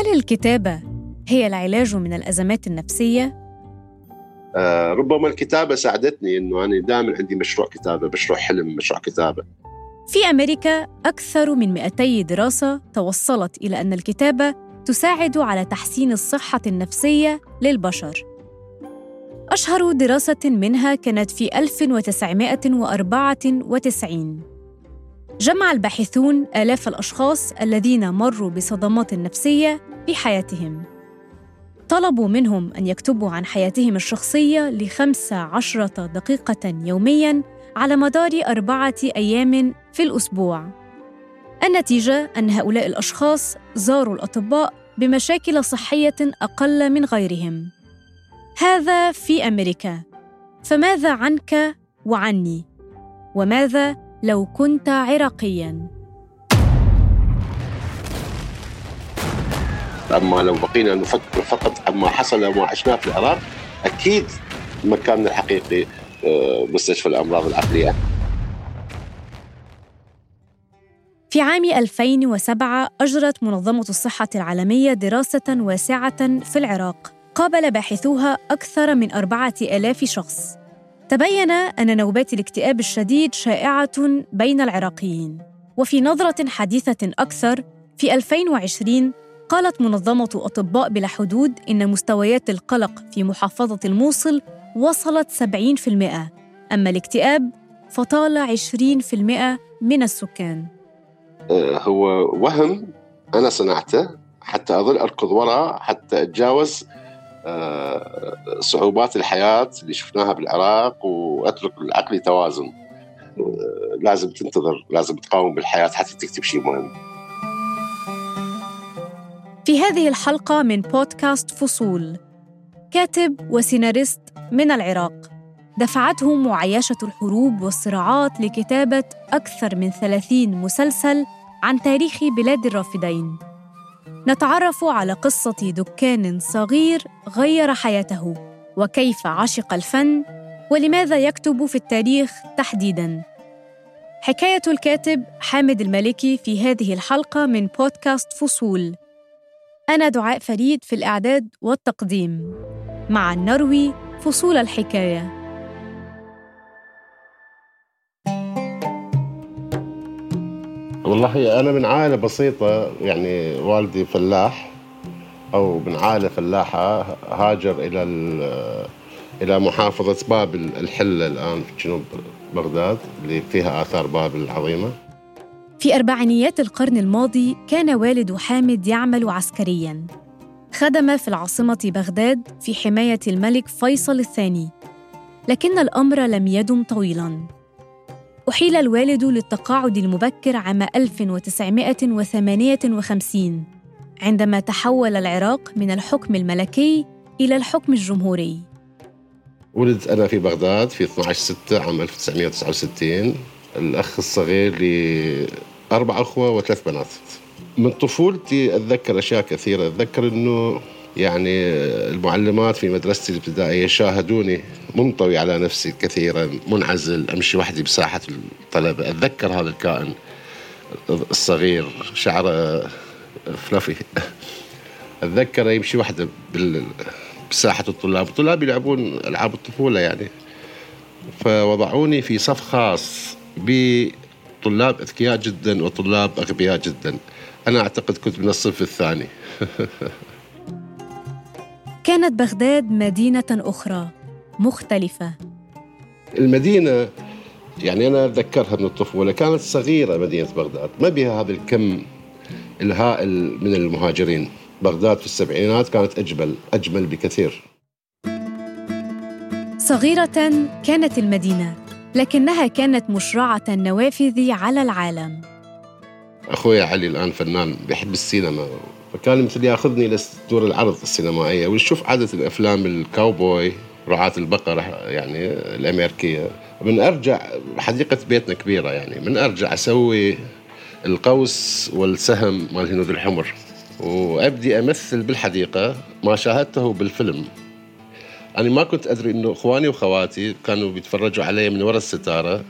هل الكتابة هي العلاج من الأزمات النفسية؟ آه ربما الكتابة ساعدتني إنه أنا دائما عندي مشروع كتابة مشروع حلم مشروع كتابة. في أمريكا أكثر من 200 دراسة توصلت إلى أن الكتابة تساعد على تحسين الصحة النفسية للبشر. أشهر دراسة منها كانت في 1994 جمع الباحثون آلاف الأشخاص الذين مروا بصدمات نفسية في حياتهم. طلبوا منهم أن يكتبوا عن حياتهم الشخصية لخمس عشرة دقيقة يومياً على مدار أربعة أيام في الأسبوع. النتيجة أن هؤلاء الأشخاص زاروا الأطباء بمشاكل صحية أقل من غيرهم. هذا في أمريكا. فماذا عنك وعني؟ وماذا لو كنت عراقياً؟ أما لو بقينا نفكر فقط عما حصل وما عشناه في العراق أكيد مكاننا الحقيقي آه، مستشفى الأمراض العقلية. في عام 2007 أجرت منظمة الصحة العالمية دراسة واسعة في العراق. قابل باحثوها أكثر من أربعة آلاف شخص. تبين أن نوبات الاكتئاب الشديد شائعة بين العراقيين. وفي نظرة حديثة أكثر في 2020 قالت منظمة أطباء بلا حدود إن مستويات القلق في محافظة الموصل وصلت 70% أما الاكتئاب فطال 20% من السكان. آه، هو وهم أنا صنعته حتى أظل أركض وراء حتى أتجاوز صعوبات الحياة اللي شفناها بالعراق وأترك العقل توازن آه، لازم تنتظر لازم تقاوم بالحياة حتى تكتب شيء مهم. في هذه الحلقة من بودكاست فصول كاتب وسيناريست من العراق. دفعته معايشة الحروب والصراعات لكتابة أكثر من ثلاثين مسلسل عن تاريخ بلاد الرافدين. نتعرف على قصة دكان صغير غير حياته وكيف عشق الفن ولماذا يكتب في التاريخ تحديداً. حكاية الكاتب حامد المالكي في هذه الحلقة من بودكاست فصول. أنا دعاء فريد في الإعداد والتقديم. مع النروي فصول الحكاية. والله أنا من عائلة بسيطة يعني والدي فلاح أو من عائلة فلاحة هاجر إلى إلى محافظة بابل الحلة الآن في جنوب بغداد اللي فيها آثار بابل العظيمة. في أربعينيات القرن الماضي كان والد حامد يعمل عسكرياً. خدم في العاصمة بغداد في حماية الملك فيصل الثاني. لكن الأمر لم يدم طويلاً. أحيل الوالد للتقاعد المبكر عام 1958 عندما تحول العراق من الحكم الملكي إلى الحكم الجمهوري. ولدت أنا في بغداد في 12 6 عام 1969 الأخ الصغير لي أربع أخوة وثلاث بنات. من طفولتي أتذكر أشياء كثيرة. أتذكر أنه يعني المعلمات في مدرستي الابتدائية شاهدوني منطوي على نفسي كثيرا منعزل أمشي وحدي بساحة الطلبة أتذكر هذا الكائن الصغير شعره فلافي. أتذكر يمشي وحده بساحة الطلاب. الطلاب يلعبون ألعاب الطفولة يعني. فوضعوني في صف خاص بطلاب أذكياء جدا وطلاب أغبياء جدا. أنا أعتقد كنت من الصف الثاني. كانت بغداد مدينة أخرى مختلفة. المدينة يعني أنا أتذكرها من الطفولة كانت صغيرة مدينة بغداد. ما بها هذا الكم الهائل من المهاجرين. بغداد في السبعينات كانت أجمل أجمل بكثير. صغيرة كانت المدينة لكنها كانت مشرعة النوافذ على العالم. أخوي علي الآن فنان بيحب السينما. فكان مثل ياخذني لدور العرض السينمائية ويشوف عاده الأفلام الكاوبوي رعاة البقر يعني الأمريكية. من أرجع حديقة بيتنا كبيرة يعني من أرجع أسوي القوس والسهم مال الهنود الحمر. وأبدي أمثل بالحديقة ما شاهدته بالفيلم. أنا ما كنت أدري إنه إخواني واخواتي كانوا بيتفرجوا علي من وراء الستارة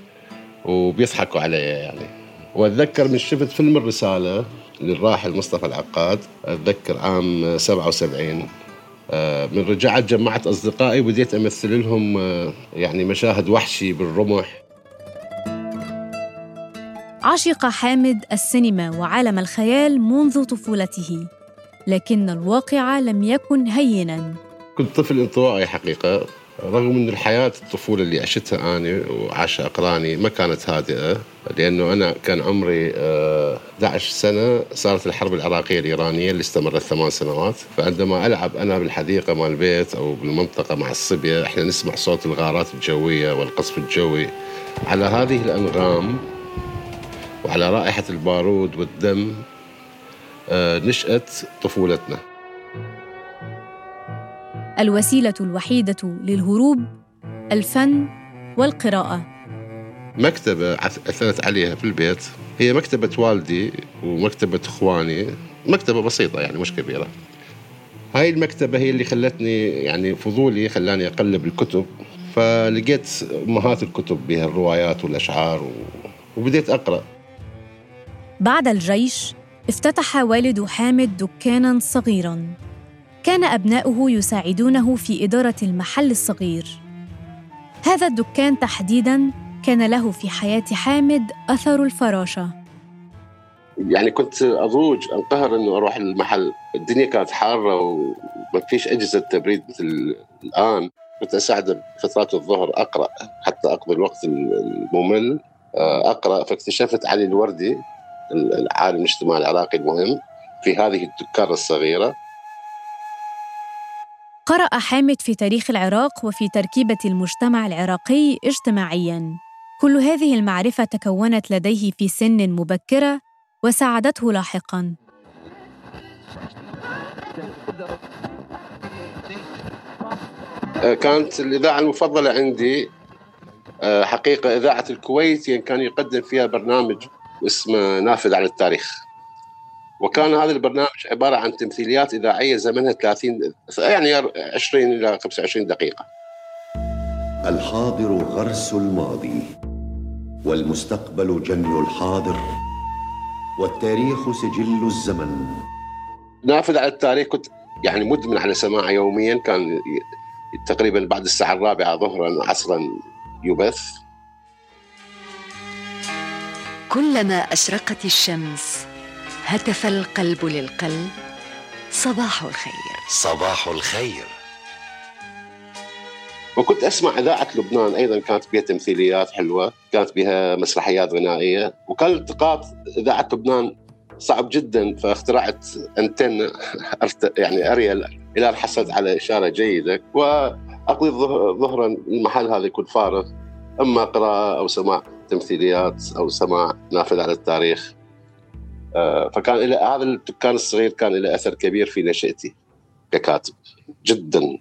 وبيضحكوا علي يعني. وأتذكر من شفت فيلم الرسالة للراحل مصطفى العقاد أتذكر عام 77 آه، من رجعت جمعت أصدقائي وبديت أمثل لهم آه، يعني مشاهد وحشي بالرمح. عشق حامد السينما وعالم الخيال منذ طفولته لكن الواقع لم يكن هينا. كنت طفل انطوائي حقيقة. رغم أن الحياة الطفولة اللي عشتها أنا وعاشها أقراني ما كانت هادئة لأنه أنا كان عمري 11 آه، سنة صارت الحرب العراقية الإيرانية اللي استمرت ثمان سنوات. فعندما ألعب أنا بالحديقة مال البيت أو بالمنطقة مع الصبية إحنا نسمع صوت الغارات الجوية والقصف الجوي. على هذه الأنغام وعلى رائحة البارود والدم آه، نشأت طفولتنا. الوسيلة الوحيدة للهروب الفن والقراءة. مكتبة اثرت عليها في البيت. هي مكتبة والدي ومكتبة إخواني. مكتبة بسيطة يعني مش كبيرة. هاي المكتبة هي اللي خلتني يعني فضولي خلاني أقلب الكتب. فلقيت أمهات الكتب بها الروايات والأشعار و... وبديت أقرأ. بعد الجيش افتتح والد حامد دكانا صغيرا. كان أبناؤه يساعدونه في إدارة المحل الصغير. هذا الدكان تحديداً كان له في حياة حامد أثر الفراشة. يعني كنت أضوج أنقهر أنه أروح المحل. الدنيا كانت حارة وما فيش أجهزة تبريد مثل الآن. كنت أساعد فترات الظهر أقرأ حتى أقضي الوقت الممل. آه، أقرأ فاكتشفت علي الوردي العالم الاجتماعي العراقي المهم في هذه الدكان الصغيرة. قرأ حامد في تاريخ العراق وفي تركيبة المجتمع العراقي اجتماعياً. كل هذه المعرفة تكونت لديه في سن مبكرة وساعدته لاحقاً. آه، كانت الإذاعة المفضلة عندي آه، حقيقة إذاعة الكويت يعني كان يقدم فيها برنامج اسمه نافذ على التاريخ وكان هذا البرنامج عبارة عن تمثيليات إذاعية زمنها 30 يعني 20 إلى 25 دقيقة. الحاضر غرس الماضي والمستقبل جني الحاضر والتاريخ سجل الزمن. نافذ على التاريخ كنت يعني مدمن على سماعه يوميا كان تقريبا بعد الساعة الرابعة ظهرا عصرا يبث. كلما أشرقت الشمس هتف القلب للقلب صباح الخير. صباح الخير. وكنت أسمع إذاعة لبنان أيضا كانت بها تمثيليات حلوة، كانت بها مسرحيات غنائية، وكان التقاط إذاعة لبنان صعب جدا فاخترعت انتن يعني اريل إلى أن حصلت على إشارة جيدة وأقضي ظهرا المحل هذا يكون فارغ أما قراءة أو سماع تمثيليات أو سماع نافذ على التاريخ. فكان إلى هذا الدكان الصغير كان له أثر كبير في نشأتي ككاتب جدا.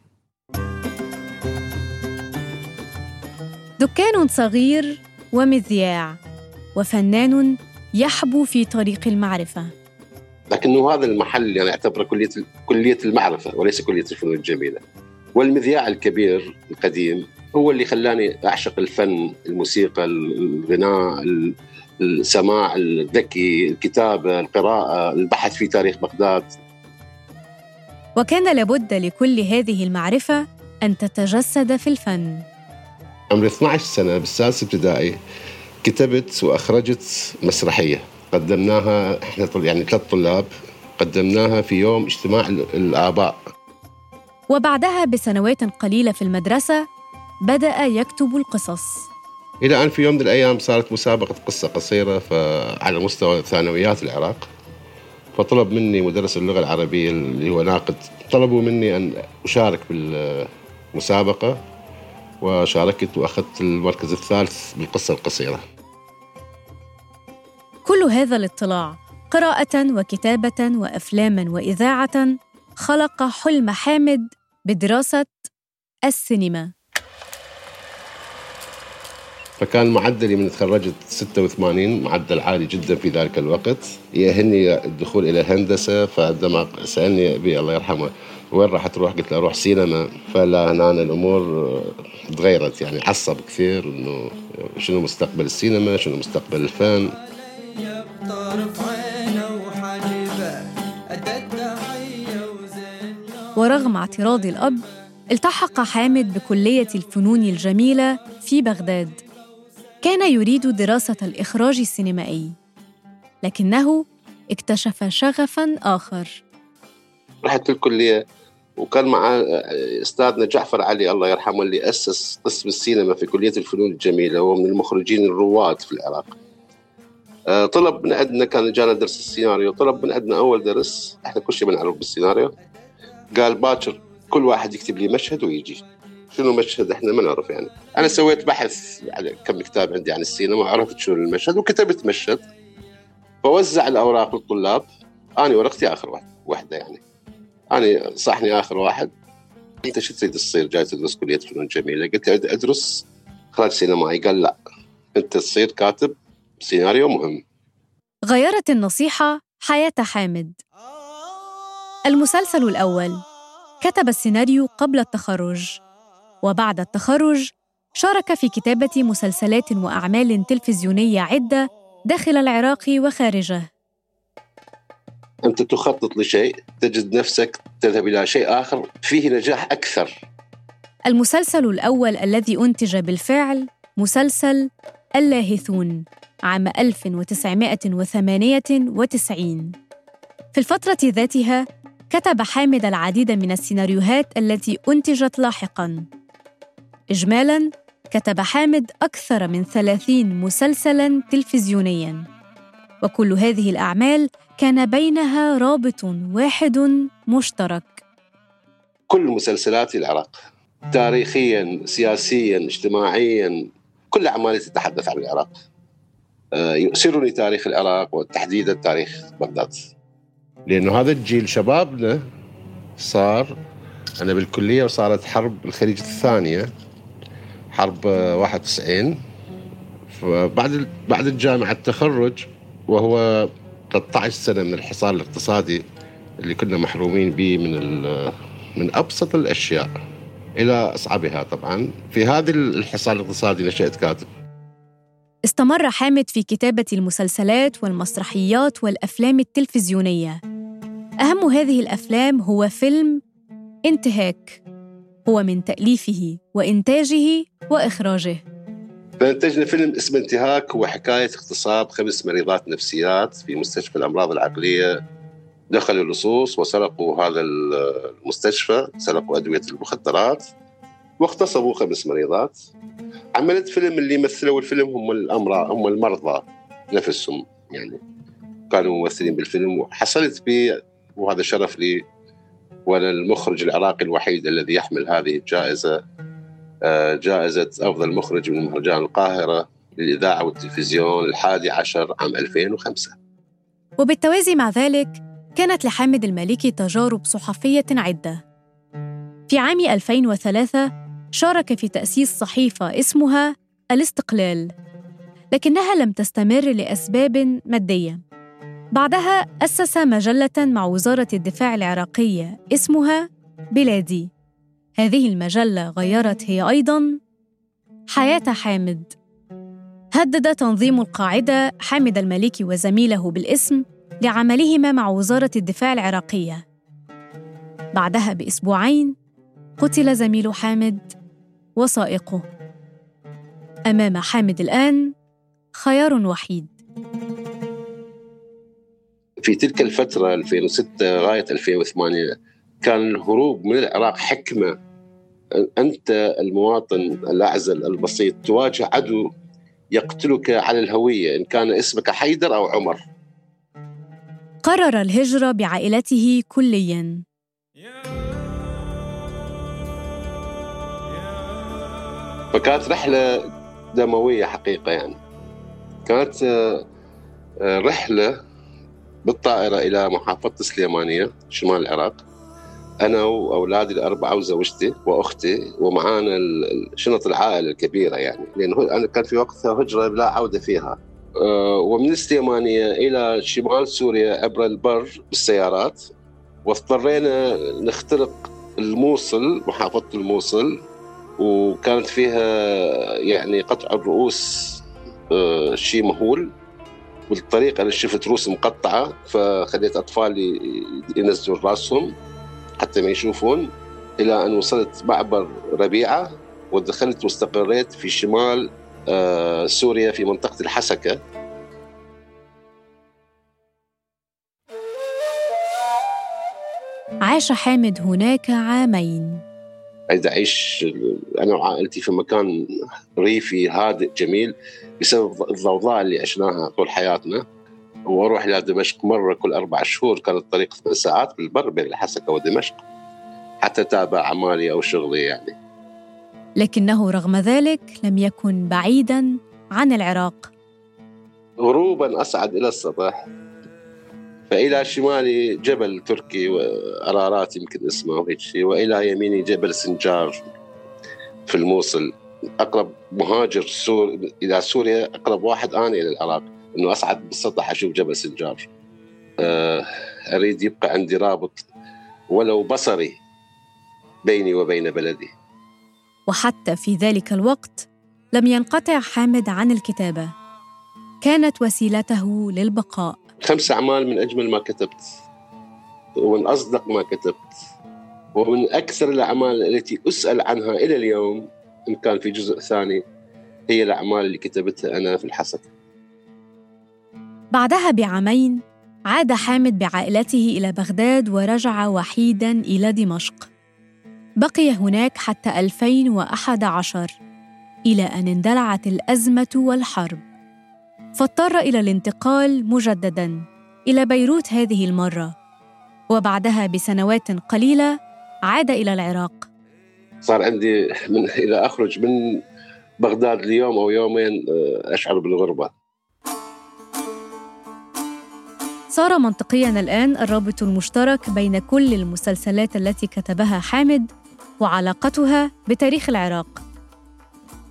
دكان صغير ومذياع وفنان يحبو في طريق المعرفة. لكنه هذا المحل يعني أعتبره كلية كلية المعرفة وليس كلية الفنون الجميلة. والمذياع الكبير القديم هو اللي خلاني أعشق الفن الموسيقى الغناء السماع الذكي الكتابة القراءة البحث في تاريخ بغداد. وكان لابد لكل هذه المعرفة أن تتجسد في الفن. عمري 12 سنة بالسادس ابتدائي كتبت وأخرجت مسرحية. قدمناها إحنا يعني ثلاث طلاب. قدمناها في يوم اجتماع الآباء. وبعدها بسنوات قليلة في المدرسة بدأ يكتب القصص. إلى أن في يوم من الأيام صارت مسابقة قصة قصيرة على مستوى ثانويات العراق فطلب مني مدرس اللغة العربية اللي هو ناقد طلبوا مني أن أشارك بالمسابقة وشاركت وأخذت المركز الثالث بالقصة القصيرة. كل هذا الاطلاع قراءة وكتابة وافلاما وإذاعة خلق حلم حامد بدراسة السينما. فكان معدلي من تخرجت 86 معدل عالي جدا في ذلك الوقت. يأهلني الدخول إلى الهندسة فعندما سألني أبي الله يرحمه وين راح تروح؟ قلت له أروح سينما. فلا هنا الأمور تغيرت. يعني عصب كثير إنه شنو مستقبل السينما شنو مستقبل الفن. ورغم اعتراض الأب التحق حامد بكلية الفنون الجميلة في بغداد. كان يريد دراسة الإخراج السينمائي لكنه اكتشف شغفا آخر. رحت الكلية وكان مع أستاذنا جعفر علي الله يرحمه اللي أسس قسم السينما في كلية الفنون الجميلة وهو من المخرجين الرواد في العراق. آه، طلب من عندنا كان جانا درس السيناريو طلب من عندنا أول درس إحنا كل شيء بنعرف بالسيناريو. قال باكر كل واحد يكتب لي مشهد ويجي. شنو مشهد إحنا ما نعرف يعني. أنا سويت بحث على كم كتاب عندي عن السينما وعرفت شنو المشهد وكتبت مشهد. فوزع الأوراق للطلاب. أنا ورقتي آخر واحدة يعني. أنا صحني آخر واحد. أنت شو تريد تصير؟ جاي تدرس كلية فنون جميلة. قلت له أدرس اخراج سينمائي قال لا. أنت تصير كاتب سيناريو مهم. غيرت النصيحة حياة حامد. المسلسل الأول. كتب السيناريو قبل التخرج. وبعد التخرج شارك في كتابة مسلسلات وأعمال تلفزيونية عدة داخل العراق وخارجه. أنت تخطط لشيء تجد نفسك تذهب إلى شيء آخر فيه نجاح أكثر. المسلسل الأول الذي أنتج بالفعل مسلسل اللاهثون عام 1998 في الفترة ذاتها كتب حامد العديد من السيناريوهات التي أنتجت لاحقاً. إجمالاً كتب حامد أكثر من ثلاثين مسلسلاً تلفزيونياً. وكل هذه الأعمال كان بينها رابط واحد مشترك. كل مسلسلات العراق تاريخيا سياسيا اجتماعيا كل أعمالي تتحدث عن العراق. آه، يؤسرني تاريخ العراق وتحديدا تاريخ بغداد. لأنه هذا الجيل شبابنا صار أنا بالكلية وصارت حرب الخليج الثانية. حرب 91 فبعد بعد الجامعة التخرج وهو 13 سنة من الحصار الاقتصادي اللي كنا محرومين به من من أبسط الأشياء إلى أصعبها طبعا. في هذا الحصار الاقتصادي نشأت كاتب. استمر حامد في كتابة المسلسلات والمسرحيات والأفلام التلفزيونية. أهم هذه الأفلام هو فيلم انتهاك. هو من تأليفه وإنتاجه وإخراجه. فانتجنا فيلم اسمه انتهاك هو حكاية اغتصاب خمس مريضات نفسيات في مستشفى الأمراض العقلية. دخلوا اللصوص وسرقوا هذا المستشفى سرقوا أدوية المخدرات واغتصبوا خمس مريضات. عملت فيلم اللي مثلوا الفيلم هم الأمراض هم المرضى نفسهم يعني كانوا ممثلين بالفيلم وحصلت به وهذا شرف لي وأنا المخرج العراقي الوحيد الذي يحمل هذه الجائزة آه، جائزة أفضل مخرج من مهرجان القاهرة للإذاعة والتلفزيون الحادي عشر عام 2005 وبالتوازي مع ذلك كانت لحامد المالكي تجارب صحفية عدة. في عام 2003 شارك في تأسيس صحيفة اسمها الاستقلال لكنها لم تستمر لأسباب مادية. بعدها أسس مجلة مع وزارة الدفاع العراقية اسمها بلادي. هذه المجلة غيرت هي أيضاً حياة حامد. هدد تنظيم القاعدة حامد المالكي وزميله بالاسم لعملهما مع وزارة الدفاع العراقية. بعدها بأسبوعين قتل زميل حامد وسائقه. أمام حامد الآن خيار وحيد. في تلك الفترة 2006 لغاية 2008 كان الهروب من العراق حكمة. أنت المواطن الأعزل البسيط تواجه عدو يقتلك على الهوية إن كان اسمك حيدر أو عمر. قرر الهجرة بعائلته كلياً. فكانت رحلة دموية حقيقة يعني. كانت آه، رحلة بالطائرة إلى محافظة سليمانية شمال العراق. أنا وأولادي الأربعة وزوجتي وأختي ومعانا شنط العائلة الكبيرة يعني. أنا كان في وقتها هجرة لا عودة فيها. آه، ومن السليمانية إلى شمال سوريا عبر البر بالسيارات. واضطرينا نخترق الموصل محافظة الموصل. وكانت فيها يعني قطع الرؤوس آه، شيء مهول. والطريق أنا شفت روس مقطعة فخليت اطفالي ينزلوا راسهم حتى ما يشوفون إلى أن وصلت معبر ربيعة ودخلت واستقريت في شمال آه، سوريا في منطقة الحسكة. عاش حامد هناك عامين. أريد أعيش أنا وعائلتي في مكان ريفي هادئ جميل بسبب الضوضاء اللي عشناها طول حياتنا. وأروح إلى دمشق مرة كل أربع شهور كانت الطريق ثمان ساعات بالبر بين الحسكه ودمشق. حتى تابع أعمالي أو شغلي يعني. لكنه رغم ذلك لم يكن بعيدا عن العراق. غروبا اصعد إلى السطح فإلى شمالي جبل تركي وأرارات يمكن اسمه وهيك شيء وإلى يميني جبل سنجار في الموصل. أقرب مهاجر سور إلى سوريا أقرب واحد أنا إلى العراق إنه أصعد بالسطح أشوف جبل سنجار. آه، أريد يبقى عندي رابط ولو بصري بيني وبين بلدي. وحتى في ذلك الوقت لم ينقطع حامد عن الكتابة. كانت وسيلته للبقاء. خمس أعمال من أجمل ما كتبت ومن أصدق ما كتبت ومن أكثر الأعمال التي أسأل عنها إلى اليوم إن كان في جزء ثاني هي الأعمال اللي كتبتها أنا في الحسك بعدها بعامين عاد حامد بعائلته إلى بغداد ورجع وحيداً إلى دمشق. بقي هناك حتى 2011 إلى أن اندلعت الأزمة والحرب. فاضطر إلى الانتقال مجددا إلى بيروت هذه المرة وبعدها بسنوات قليلة عاد إلى العراق. صار عندي من اذا أخرج من بغداد ليوم أو يومين آه، أشعر بالغربة. صار منطقيا الآن الرابط المشترك بين كل المسلسلات التي كتبها حامد وعلاقتها بتاريخ العراق.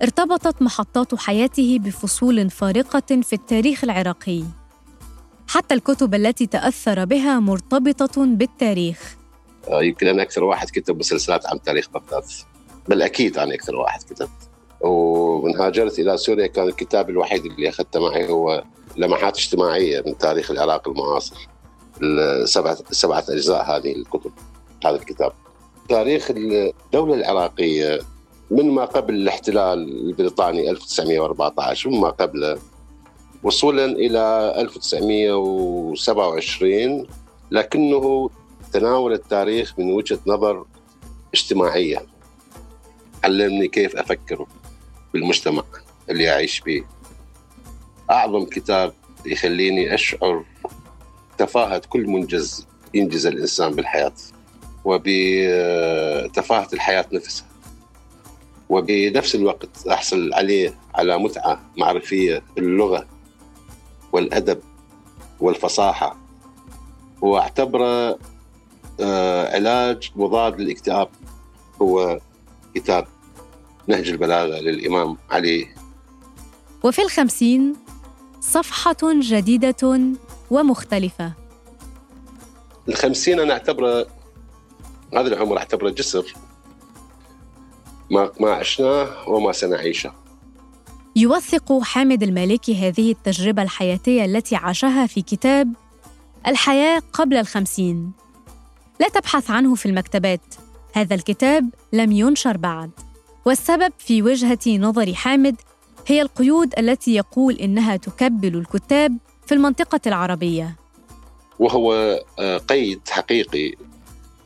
ارتبطت محطات حياته بفصول فارقة في التاريخ العراقي. حتى الكتب التي تأثر بها مرتبطة بالتاريخ. آه، يمكن أنا أكثر واحد كتب مسلسلات عن تاريخ بغداد. بل أكيد أنا أكثر واحد كتبت. ومن هاجرت إلى سوريا كان الكتاب الوحيد اللي أخذته معي هو لمحات اجتماعية من تاريخ العراق المعاصر. السبعه سبعة أجزاء هذه الكتب هذا الكتاب. تاريخ الدولة العراقية من ما قبل الاحتلال البريطاني 1914 وما قبله وصولا إلى 1927 لكنه تناول التاريخ من وجهة نظر اجتماعية. علمني كيف أفكر بالمجتمع اللي أعيش فيه. أعظم كتاب يخليني أشعر تفاهة كل منجز ينجز الإنسان بالحياة وبتفاهة الحياة نفسها. وبنفس الوقت أحصل عليه على متعة معرفية باللغة والأدب والفصاحة. وأعتبره آه، علاج مضاد للاكتئاب. هو كتاب نهج البلاغة للإمام علي. وفي الخمسين صفحة جديدة ومختلفة. الخمسين أنا أعتبره هذا العمر أعتبره جسر. ما ما عشناه وما سنعيشه. يوثق حامد المالكي هذه التجربة الحياتية التي عاشها في كتاب الحياة قبل الخمسين. لا تبحث عنه في المكتبات. هذا الكتاب لم ينشر بعد. والسبب في وجهة نظر حامد هي القيود التي يقول إنها تكبل الكتاب في المنطقة العربية. وهو آه، قيد حقيقي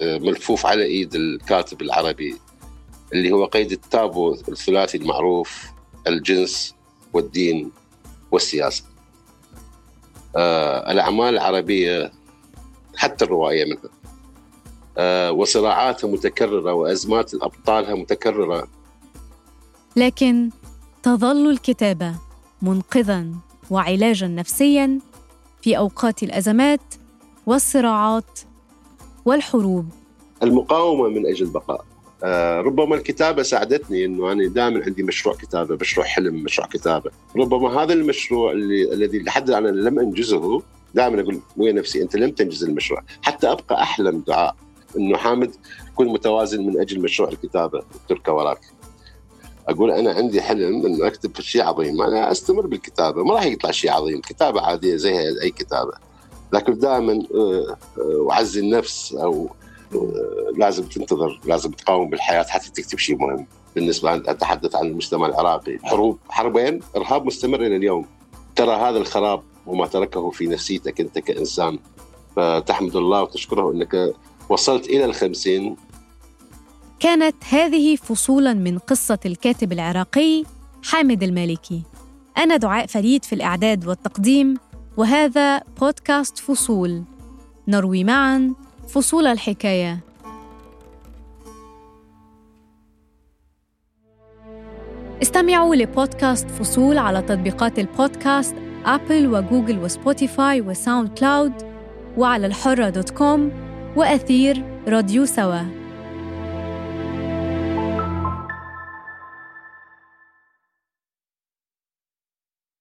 آه، ملفوف على إيد الكاتب العربي اللي هو قيد التابو الثلاثي المعروف الجنس والدين والسياسة. آه الأعمال العربية حتى الرواية منها. آه وصراعاتها متكررة وأزمات أبطالها متكررة. لكن تظل الكتابة منقذا وعلاجا نفسيا في أوقات الأزمات والصراعات والحروب. المقاومة من أجل البقاء. ربما الكتابة ساعدتني إنه أنا دائما عندي مشروع كتابة، مشروع حلم، مشروع كتابة، ربما هذا المشروع اللي الذي لحد الآن أنا لم أنجزه دائما أقول ويا نفسي أنت لم تنجز المشروع، حتى أبقى أحلم دعاء إنه حامد كن متوازن من أجل مشروع الكتابة. تركة وراك. أقول أنا عندي حلم إنه أكتب شيء عظيم. أنا أستمر بالكتابة ما راح يطلع شيء عظيم. كتابة عادية زي أي كتابة. لكن دائما آه، آه، اعزي النفس أو آه، لازم تنتظر لازم تقاوم بالحياة حتى تكتب شيء مهم. بالنسبة أتحدث عن المجتمع العراقي. حروب حربين إرهاب مستمر إلى اليوم. ترى هذا الخراب وما تركه في نفسيتك أنت كإنسان. فتحمد الله وتشكره أنك وصلت إلى الخمسين. كانت هذه فصولا من قصة الكاتب العراقي حامد المالكي. أنا دعاء فريد في الإعداد والتقديم وهذا بودكاست فصول. نروي معا فصول الحكاية. استمعوا لبودكاست فصول على تطبيقات البودكاست Apple و Google و Spotify و SoundCloud وعلى الحرة dot com وأثير راديو سوا.